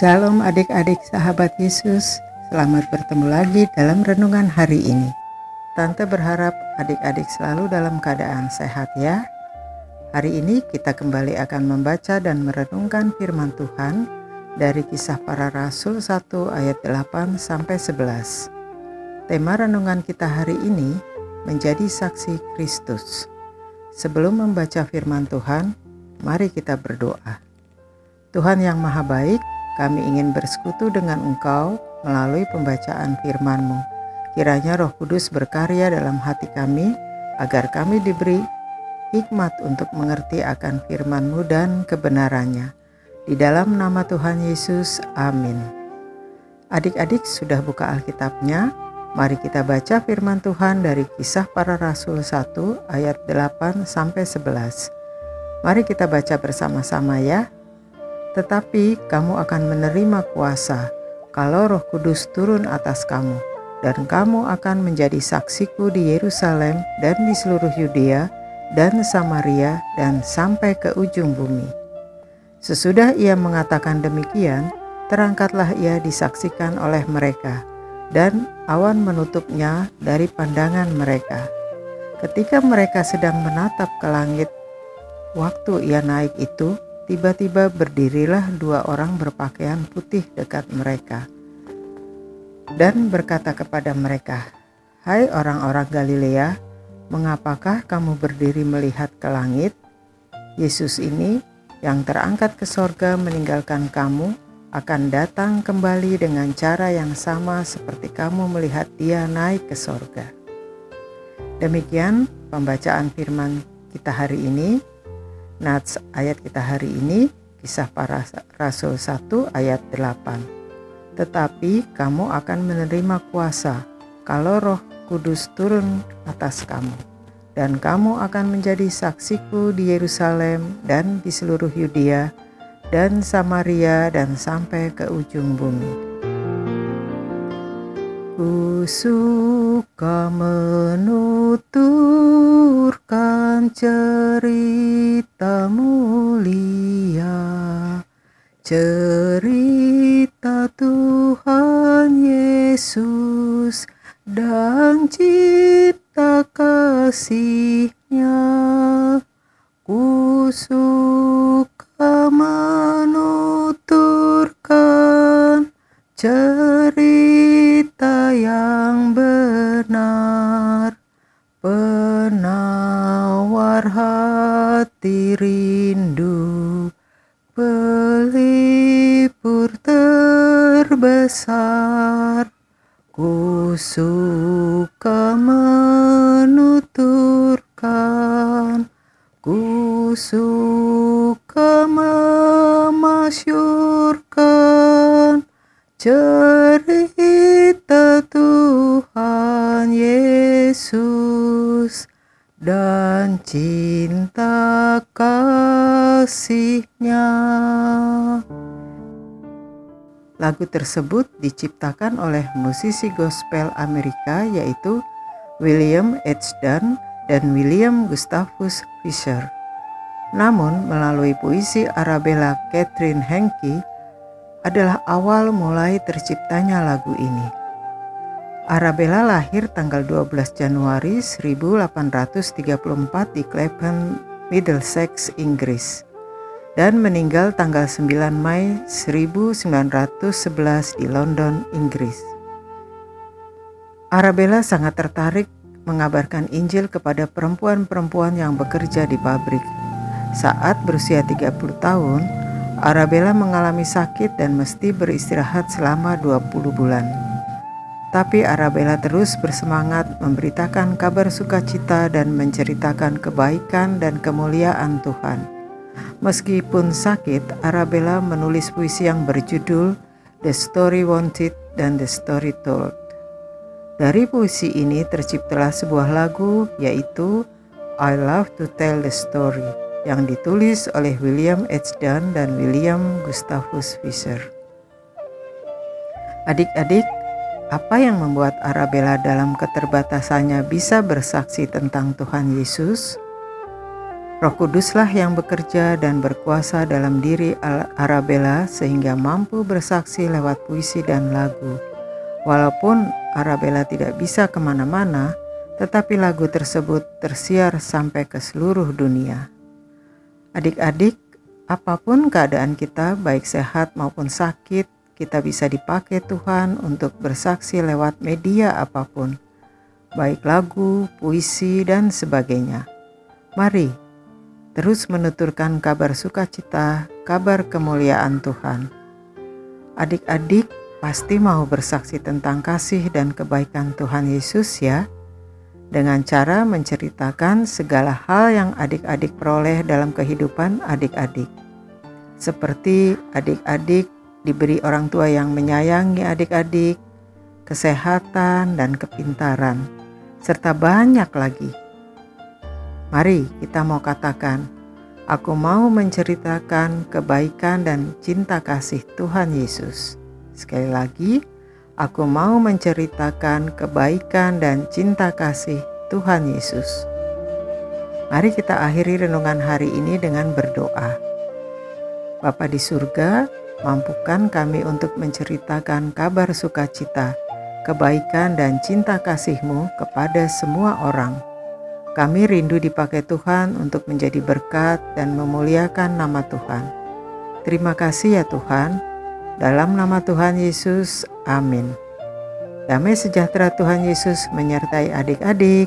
Shalom adik-adik sahabat Yesus, selamat bertemu lagi dalam renungan hari ini. Tante berharap adik-adik selalu dalam keadaan sehat ya. Hari ini kita kembali akan membaca dan merenungkan firman Tuhan dari kisah para rasul 1 ayat 8 sampai 11. Tema renungan kita hari ini menjadi saksi Kristus. Sebelum membaca firman Tuhan, mari kita berdoa. Tuhan yang Maha Baik, kami ingin bersekutu dengan Engkau melalui pembacaan firman-Mu. Kiranya Roh Kudus berkarya dalam hati kami, agar kami diberi hikmat untuk mengerti akan firman-Mu dan kebenarannya. Di dalam nama Tuhan Yesus, amin. Adik-adik sudah buka Alkitabnya? Mari kita baca firman Tuhan dari kisah para rasul 1 ayat 8 sampai 11. Mari kita baca bersama-sama ya. Tetapi kamu akan menerima kuasa kalau Roh Kudus turun atas kamu, dan kamu akan menjadi saksiku di Yerusalem dan di seluruh Yudea dan Samaria dan sampai ke ujung bumi. Sesudah ia mengatakan demikian, terangkatlah ia disaksikan oleh mereka, dan awan menutupnya dari pandangan mereka. Ketika mereka sedang menatap ke langit, waktu ia naik itu, Tiba-tiba berdirilah dua orang berpakaian putih dekat mereka dan berkata kepada mereka, "Hai orang-orang Galilea, mengapakah kamu berdiri melihat ke langit? Yesus ini yang terangkat ke sorga meninggalkan kamu akan datang kembali dengan cara yang sama seperti kamu melihat dia naik ke sorga." Demikian pembacaan firman kita hari ini. Nats ayat kita hari ini kisah para rasul 1 ayat 8. Tetapi kamu akan menerima kuasa kalau roh kudus turun atas kamu. Dan kamu akan menjadi saksiku di Yerusalem dan di seluruh Yudea dan Samaria dan sampai ke ujung bumi. Ku suka menuturkan cerita mulia, cerita Tuhan Yesus dan cipta kasihnya. Ku suka menuturkan cerita yang benar penawar hati rindu pelipur terbesar. Ku suka menuturkan ku suka memasyurkan cerita Tuhan Yesus dan cinta kasihnya. Lagu tersebut diciptakan oleh musisi gospel Amerika yaitu William H. Dunn dan William Gustavus Fisher. Namun melalui puisi Arabella Catherine Henke adalah awal mulai terciptanya lagu ini. Arabella lahir tanggal 12 Januari 1834 di Clapham, Middlesex, Inggris dan meninggal tanggal 9 Mei 1911 di London, Inggris. Arabella sangat tertarik mengabarkan Injil kepada perempuan-perempuan yang bekerja di pabrik. Saat berusia 30 tahun, Arabella mengalami sakit dan mesti beristirahat selama 20 bulan. Tapi Arabella terus bersemangat memberitakan kabar sukacita dan menceritakan kebaikan dan kemuliaan Tuhan. Meskipun sakit, Arabella menulis puisi yang berjudul The Story Wanted dan The Story Told. Dari puisi ini terciptalah sebuah lagu yaitu I Love to Tell the Story yang ditulis oleh William H. Dunn dan William Gustavus Fisher. Adik-adik, apa yang membuat Arabella dalam keterbatasannya bisa bersaksi tentang Tuhan Yesus? Roh Kuduslah yang bekerja dan berkuasa dalam diri Arabella sehingga mampu bersaksi lewat puisi dan lagu. Walaupun Arabella tidak bisa ke mana-mana, tetapi lagu tersebut tersiar sampai ke seluruh dunia. Adik-adik, apa pun keadaan kita, baik sehat maupun sakit, kita bisa dipakai Tuhan untuk bersaksi lewat media apa pun, baik lagu, puisi, dan sebagainya. Mari terus menuturkan kabar sukacita, kabar kemuliaan Tuhan. Adik-adik pasti mau bersaksi tentang kasih dan kebaikan Tuhan Yesus ya, dengan cara menceritakan segala hal yang adik-adik peroleh dalam kehidupan adik-adik. Seperti adik-adik diberi orang tua yang menyayangi adik-adik, kesehatan dan kepintaran, serta banyak lagi Mari kita mau katakan, aku mau menceritakan kebaikan dan cinta kasih Tuhan Yesus. Sekali lagi, aku mau menceritakan kebaikan dan cinta kasih Tuhan Yesus. Mari kita akhiri renungan hari ini dengan berdoa. Bapa di surga, mampukan kami untuk menceritakan kabar sukacita, kebaikan dan cinta kasih-Mu kepada semua orang kami rindu dipakai Tuhan untuk menjadi berkat dan memuliakan nama Tuhan. Terima kasih ya Tuhan. Dalam nama Tuhan Yesus, amin. Damai sejahtera Tuhan Yesus menyertai adik-adik.